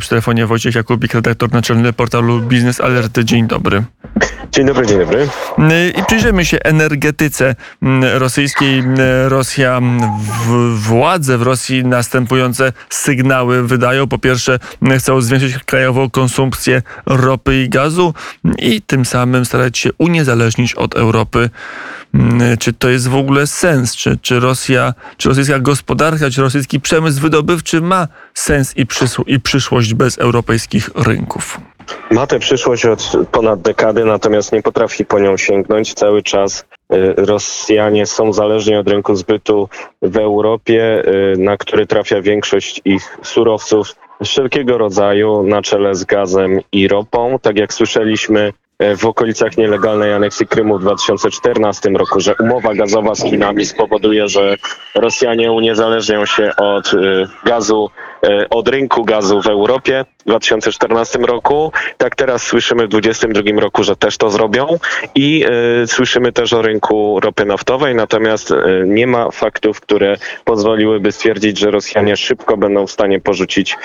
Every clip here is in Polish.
Przy telefonie Wojciech Jakubik, redaktor naczelny portalu Biznes Alert. Dzień dobry. Dzień dobry, dzień dobry. I przyjrzymy się energetyce rosyjskiej. Rosja, władze w Rosji następujące sygnały wydają. Po pierwsze, chcą zwiększyć krajową konsumpcję ropy i gazu i tym samym starać się uniezależnić od Europy. Czy to jest w ogóle sens? Czy, czy Rosja, czy rosyjska gospodarka, czy rosyjski przemysł wydobywczy ma sens i, i przyszłość bez europejskich rynków? Ma tę przyszłość od ponad dekady, natomiast nie potrafi po nią sięgnąć. Cały czas y, Rosjanie są zależni od rynku zbytu w Europie, y, na który trafia większość ich surowców wszelkiego rodzaju, na czele z gazem i ropą. Tak jak słyszeliśmy, y, w okolicach nielegalnej aneksji Krymu w 2014 roku, że umowa gazowa z Chinami spowoduje, że Rosjanie uniezależnią się od gazu, od rynku gazu w Europie. 2014 roku. Tak teraz słyszymy w 2022 roku, że też to zrobią i y, słyszymy też o rynku ropy naftowej, natomiast y, nie ma faktów, które pozwoliłyby stwierdzić, że Rosjanie szybko będą w stanie porzucić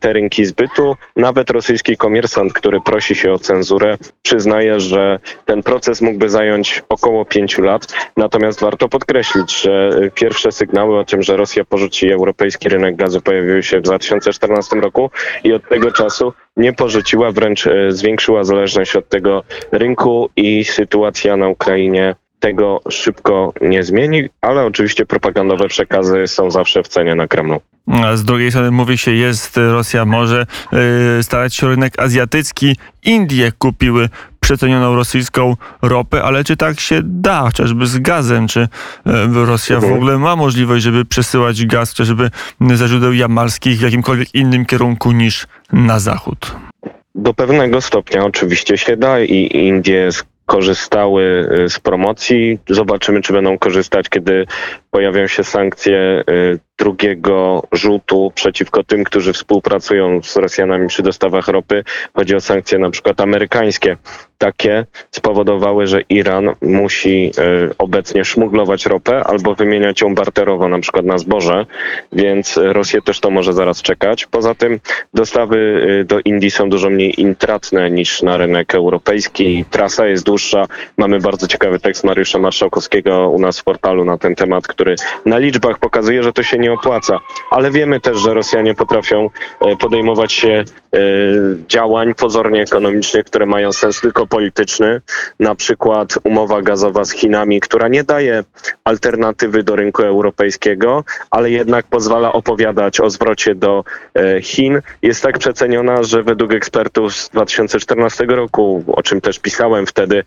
te rynki zbytu. Nawet rosyjski komersant, który prosi się o cenzurę, przyznaje, że ten proces mógłby zająć około pięciu lat. Natomiast warto podkreślić, że pierwsze sygnały o tym, że Rosja porzuci europejski rynek gazu pojawiły się w 2014 roku i od tego czasu nie porzuciła, wręcz e, zwiększyła zależność od tego rynku i sytuacja na Ukrainie tego szybko nie zmieni, ale oczywiście propagandowe przekazy są zawsze w cenie na Kremlu. A z drugiej strony mówi się, jest Rosja może yy, starać się o rynek azjatycki. Indie kupiły przecenioną rosyjską ropę, ale czy tak się da, chociażby z gazem? Czy yy, Rosja w mhm. ogóle ma możliwość, żeby przesyłać gaz chociażby ze źródeł jamalskich w jakimkolwiek innym kierunku niż na zachód? Do pewnego stopnia oczywiście się da i Indie korzystały y, z promocji. Zobaczymy, czy będą korzystać, kiedy pojawią się sankcje y, drugiego rzutu przeciwko tym, którzy współpracują z Rosjanami przy dostawach ropy. Chodzi o sankcje na przykład amerykańskie. Takie spowodowały, że Iran musi y, obecnie szmuglować ropę albo wymieniać ją barterowo na przykład na zboże, więc Rosję też to może zaraz czekać. Poza tym dostawy y, do Indii są dużo mniej intratne niż na rynek europejski. Trasa jest dłuższa. Mamy bardzo ciekawy tekst Mariusza Marszałkowskiego u nas w portalu na ten temat, który na liczbach pokazuje, że to się nie opłaca. Ale wiemy też, że Rosjanie potrafią e, podejmować się e, działań pozornie ekonomicznych, które mają sens tylko polityczny. Na przykład umowa gazowa z Chinami, która nie daje alternatywy do rynku europejskiego, ale jednak pozwala opowiadać o zwrocie do e, Chin. Jest tak przeceniona, że według ekspertów z 2014 roku, o czym też pisałem wtedy,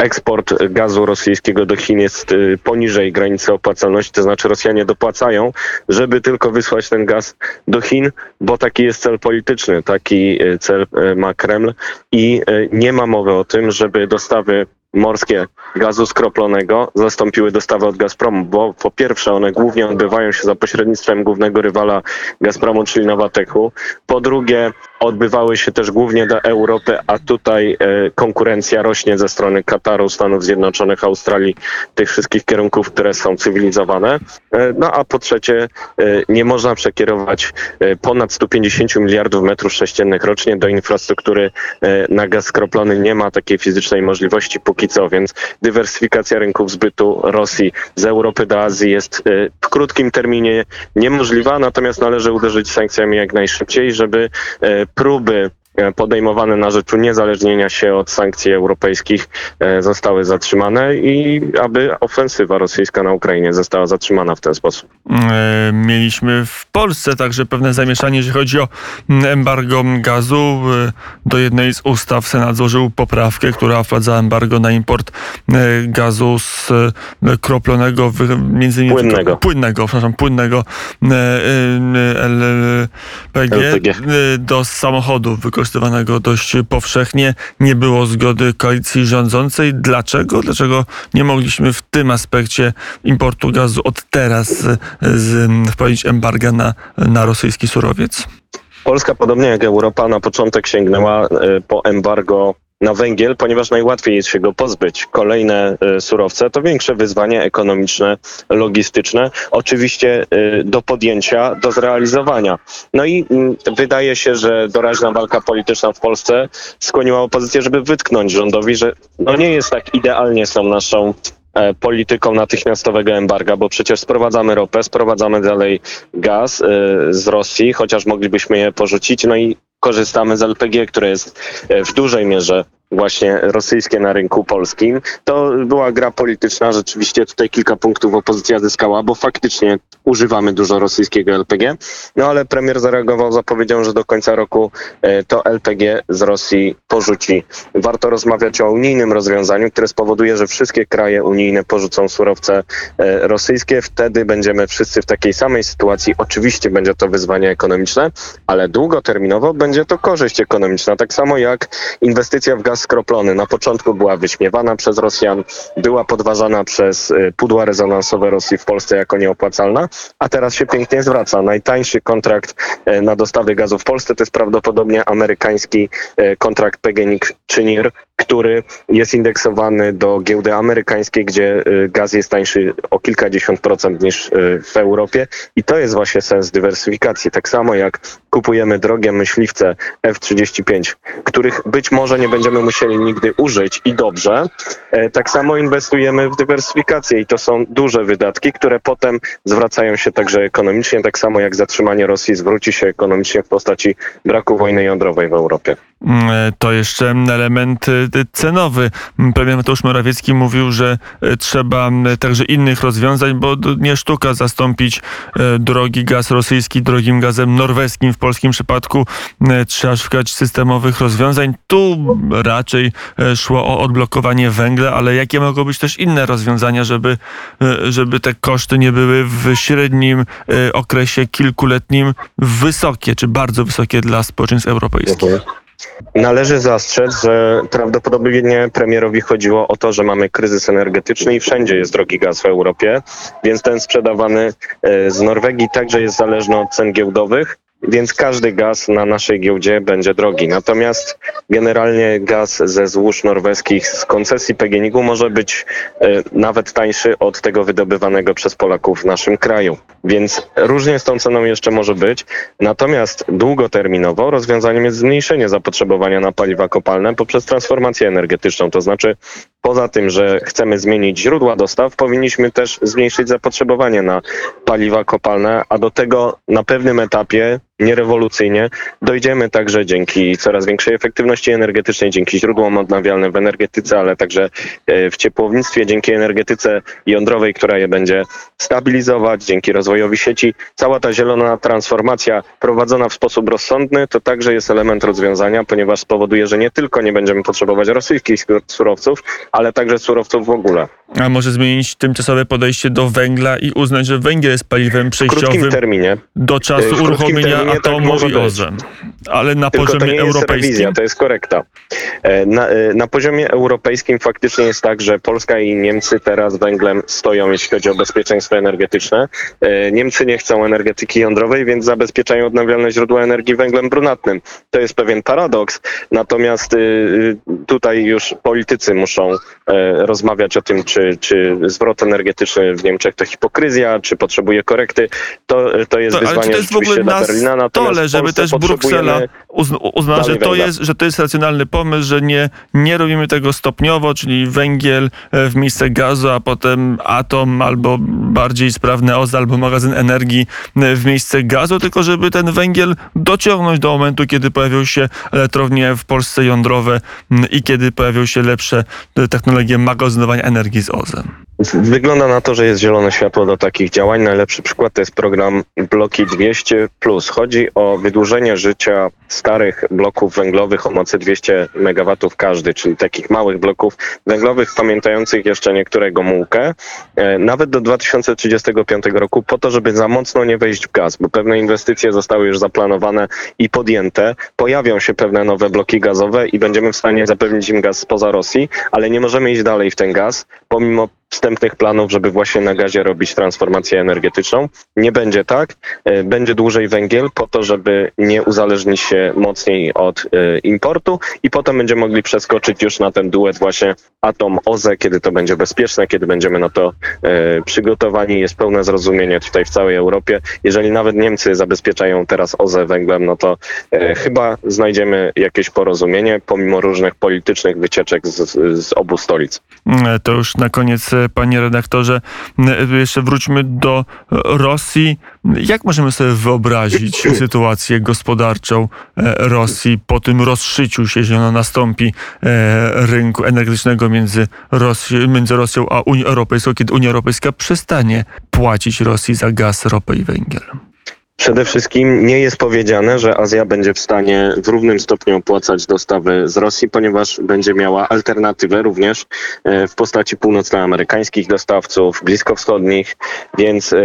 eksport gazu rosyjskiego do Chin jest y, poniżej granicy opłacalności, to znaczy Rosjanie dopłacają, żeby tylko wysłać ten gaz do Chin, bo taki jest cel polityczny, taki y, cel y, ma Kreml i nie ma mowy o tym, żeby dostawy morskie gazu skroplonego zastąpiły dostawy od Gazpromu, bo po pierwsze one głównie odbywają się za pośrednictwem głównego rywala Gazpromu, czyli Nowatechu. Po drugie odbywały się też głównie do Europy, a tutaj e, konkurencja rośnie ze strony Kataru, Stanów Zjednoczonych, Australii, tych wszystkich kierunków, które są cywilizowane. E, no a po trzecie e, nie można przekierować ponad 150 miliardów metrów sześciennych rocznie do infrastruktury na gaz skroplony. Nie ma takiej fizycznej możliwości póki co, więc dywersyfikacja rynków zbytu Rosji z Europy do Azji jest w krótkim terminie niemożliwa, natomiast należy uderzyć sankcjami jak najszybciej, żeby próby E, podejmowane na rzecz uniezależnienia się od sankcji europejskich e, zostały zatrzymane i aby ofensywa rosyjska na Ukrainie została zatrzymana w ten sposób. E, mieliśmy w Polsce także pewne zamieszanie, jeżeli chodzi o embargo gazu. Do jednej z ustaw Senat złożył poprawkę, która wprowadza embargo na import gazu z kroplonego, między innymi płynnego, płynnego, przepraszam, płynnego LPG, do samochodów wykorzystywanych wykorzystywanego dość powszechnie. Nie było zgody koalicji rządzącej. Dlaczego? Dlaczego nie mogliśmy w tym aspekcie importu gazu od teraz z, wprowadzić embarga na, na rosyjski surowiec? Polska, podobnie jak Europa, na początek sięgnęła e, po embargo na węgiel, ponieważ najłatwiej jest się go pozbyć. Kolejne y, surowce to większe wyzwanie ekonomiczne, logistyczne, oczywiście y, do podjęcia, do zrealizowania. No i y, wydaje się, że doraźna walka polityczna w Polsce skłoniła opozycję, żeby wytknąć rządowi, że no nie jest tak idealnie z tą naszą e, polityką natychmiastowego embarga, bo przecież sprowadzamy ropę, sprowadzamy dalej gaz z Rosji, chociaż moglibyśmy je porzucić, no i korzystamy z LPG, które jest e, w dużej mierze właśnie rosyjskie na rynku polskim. To była gra polityczna, rzeczywiście tutaj kilka punktów opozycja zyskała, bo faktycznie używamy dużo rosyjskiego LPG, no ale premier zareagował zapowiedzią, że do końca roku e, to LPG z Rosji porzuci. Warto rozmawiać o unijnym rozwiązaniu, które spowoduje, że wszystkie kraje unijne porzucą surowce e, rosyjskie, wtedy będziemy wszyscy w takiej samej sytuacji. Oczywiście będzie to wyzwanie ekonomiczne, ale długoterminowo będzie to korzyść ekonomiczna, tak samo jak inwestycja w gaz skroplony. Na początku była wyśmiewana przez Rosjan, była podważana przez y, pudła rezonansowe Rosji w Polsce jako nieopłacalna, a teraz się pięknie zwraca. Najtańszy kontrakt y, na dostawy gazu w Polsce to jest prawdopodobnie amerykański y, kontrakt PGNiG czy NIR, który jest indeksowany do giełdy amerykańskiej, gdzie gaz jest tańszy o kilkadziesiąt procent niż w Europie i to jest właśnie sens dywersyfikacji. Tak samo jak kupujemy drogie myśliwce F-35, których być może nie będziemy musieli nigdy użyć i dobrze, e, tak samo inwestujemy w dywersyfikację i to są duże wydatki, które potem zwracają się także ekonomicznie, tak samo jak zatrzymanie Rosji zwróci się ekonomicznie w postaci braku wojny jądrowej w Europie. Mm, to jeszcze element e, cenowy. Premier Mateusz Morawiecki mówił, że trzeba także innych rozwiązań, bo nie sztuka zastąpić drogi gaz rosyjski drogim gazem norweskim w polskim przypadku trzeba szukać systemowych rozwiązań. Tu raczej szło o odblokowanie węgla, ale jakie mogą być też inne rozwiązania, żeby, żeby te koszty nie były w średnim okresie kilkuletnim wysokie, czy bardzo wysokie dla społeczeństw europejskich? Należy zastrzec, że prawdopodobnie premierowi chodziło o to, że mamy kryzys energetyczny i wszędzie jest drogi gaz w Europie, więc ten sprzedawany z Norwegii także jest zależny od cen giełdowych więc każdy gaz na naszej giełdzie będzie drogi. Natomiast generalnie gaz ze złóż norweskich z koncesji PGNiG-u może być e, nawet tańszy od tego wydobywanego przez Polaków w naszym kraju. Więc różnie z tą ceną jeszcze może być. Natomiast długoterminowo rozwiązaniem jest zmniejszenie zapotrzebowania na paliwa kopalne poprzez transformację energetyczną. To znaczy poza tym, że chcemy zmienić źródła dostaw, powinniśmy też zmniejszyć zapotrzebowanie na paliwa kopalne, a do tego na pewnym etapie nierewolucyjnie. Dojdziemy także dzięki coraz większej efektywności energetycznej, dzięki źródłom odnawialnym w energetyce, ale także e, w ciepłownictwie, dzięki energetyce jądrowej, która je będzie stabilizować, dzięki rozwojowi sieci. Cała ta zielona transformacja prowadzona w sposób rozsądny to także jest element rozwiązania, ponieważ spowoduje, że nie tylko nie będziemy potrzebować rosyjskich surowców, ale także surowców w ogóle. A może zmienić tymczasowe podejście do węgla i uznać, że węgiel jest paliwem przejściowym terminie, do czasu uruchomienia terminie, atomu tak i OZE. Ale na Tylko poziomie to nie europejskim. Jest rewizja, to jest korekta. E, na, e, na poziomie europejskim faktycznie jest tak, że Polska i Niemcy teraz węglem stoją, jeśli chodzi o bezpieczeństwo energetyczne. E, Niemcy nie chcą energetyki jądrowej, więc zabezpieczają odnawialne źródła energii węglem brunatnym. To jest pewien paradoks. Natomiast tutaj już politycy muszą rozmawiać o tym, czy czy, zwrot energetyczny w Niemczech to hipokryzja, czy potrzebuje korekty, to, to jest to, wyzwanie ale czy to jest w ogóle Berlina. Natomiast stole, żeby też Bruksela uznała, że to, jest, że to jest racjonalny pomysł, że nie, nie robimy tego stopniowo, czyli węgiel e, w miejsce gazu, a potem atom albo bardziej sprawny OZE albo magazyn energii e, w miejsce gazu, tylko żeby ten węgiel dociągnąć do momentu, kiedy pojawią się elektrownie w Polsce jądrowe i kiedy pojawią się lepsze technologie magazynowania energii z OZE. Wygląda na to, że jest zielone światło do takich działań. Najlepszy przykład to jest program Bloki 200. Chodzi o wydłużenie życia starych bloków węglowych o mocy 200 MW każdy, czyli takich małych bloków węglowych, pamiętających jeszcze niektórego mułkę, e, nawet do 2035 roku, po to, żeby za mocno nie wejść w gaz, bo pewne inwestycje zostały już zaplanowane i podjęte. Pojawią się pewne nowe bloki gazowe i będziemy w stanie zapewnić im gaz spoza Rosji, ale nie możemy iść dalej w ten gaz, pomimo wstępnych planów, żeby właśnie na gazie robić transformację energetyczną. Nie będzie tak. E, Będzie dłużej węgiel po to, żeby nie uzależnić się mocniej od e, importu i potem będziemy mogli przeskoczyć już na ten duet właśnie atom-OZE, kiedy to będzie bezpieczne, kiedy będziemy na to e, przygotowani. Jest pełne zrozumienie tutaj w całej Europie. Jeżeli nawet Niemcy zabezpieczają teraz OZE węglem, no to chyba znajdziemy jakieś porozumienie, pomimo różnych politycznych wycieczek z, z obu stolic. To już na koniec, panie redaktorze, mm, jeszcze wróćmy do e, Rosji. Jak możemy sobie wyobrazić sytuację gospodarczą e, Rosji po tym rozszyciu się, jeśli ono nastąpi, e, rynku energetycznego między, Rosji, między Rosją a Unią Europejską, kiedy Unia Europejska przestanie płacić Rosji za gaz, ropę i węgiel? Przede wszystkim nie jest powiedziane, że Azja będzie w stanie w równym stopniu opłacać dostawy z Rosji, ponieważ będzie miała alternatywę również e, w postaci północnoamerykańskich dostawców, bliskowschodnich, więc e,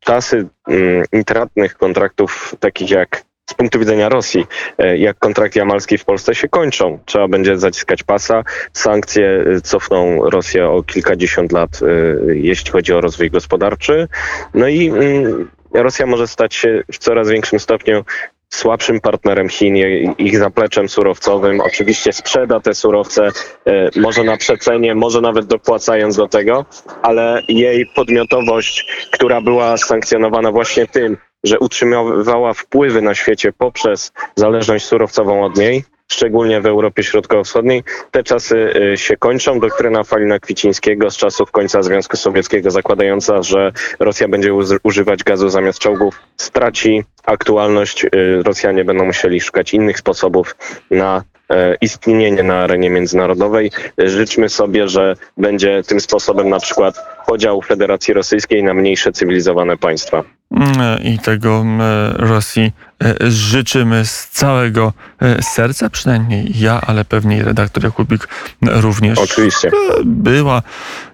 czasy mm, intratnych kontraktów takich jak z punktu widzenia Rosji, e, jak kontrakt jamalski w Polsce się kończą. Trzeba będzie zaciskać pasa. Sankcje cofną Rosję o kilkadziesiąt lat, jeśli chodzi o rozwój gospodarczy. No i mm, Rosja może stać się w coraz większym stopniu słabszym partnerem Chin, ich zapleczem surowcowym. Oczywiście sprzeda te surowce, e, może na przecenie, może nawet dopłacając do tego, ale jej podmiotowość, która była sankcjonowana właśnie tym, że utrzymywała wpływy na świecie poprzez zależność surowcową od niej, szczególnie w Europie Środkowo-Wschodniej, te czasy y, się kończą. Doktryna Falina Kwicińskiego z czasów końca Związku Sowieckiego zakładająca, że Rosja będzie używać gazu zamiast czołgów, straci aktualność. Y, Rosjanie będą musieli szukać innych sposobów na e, istnienie na arenie międzynarodowej. Y, Życzmy sobie, że będzie tym sposobem na przykład podział Federacji Rosyjskiej na mniejsze cywilizowane państwa. Mm, I tego mm, Rosji e, życzymy z całego e, serca, przynajmniej ja, ale pewnie i redaktor Jakubik również. Oczywiście. E, Była,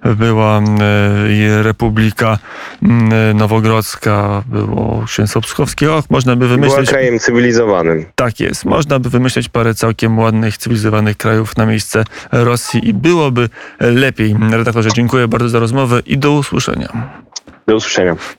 była Republika Nowogrodzka, było księstwo Pskowskie. Och, można by Była wymyśleć... krajem cywilizowanym. Tak jest. Można by wymyśleć parę całkiem ładnych, cywilizowanych krajów na miejsce Rosji i byłoby lepiej. Redaktorze, dziękuję bardzo za rozmowę i do usłyszenia. Do usłyszenia.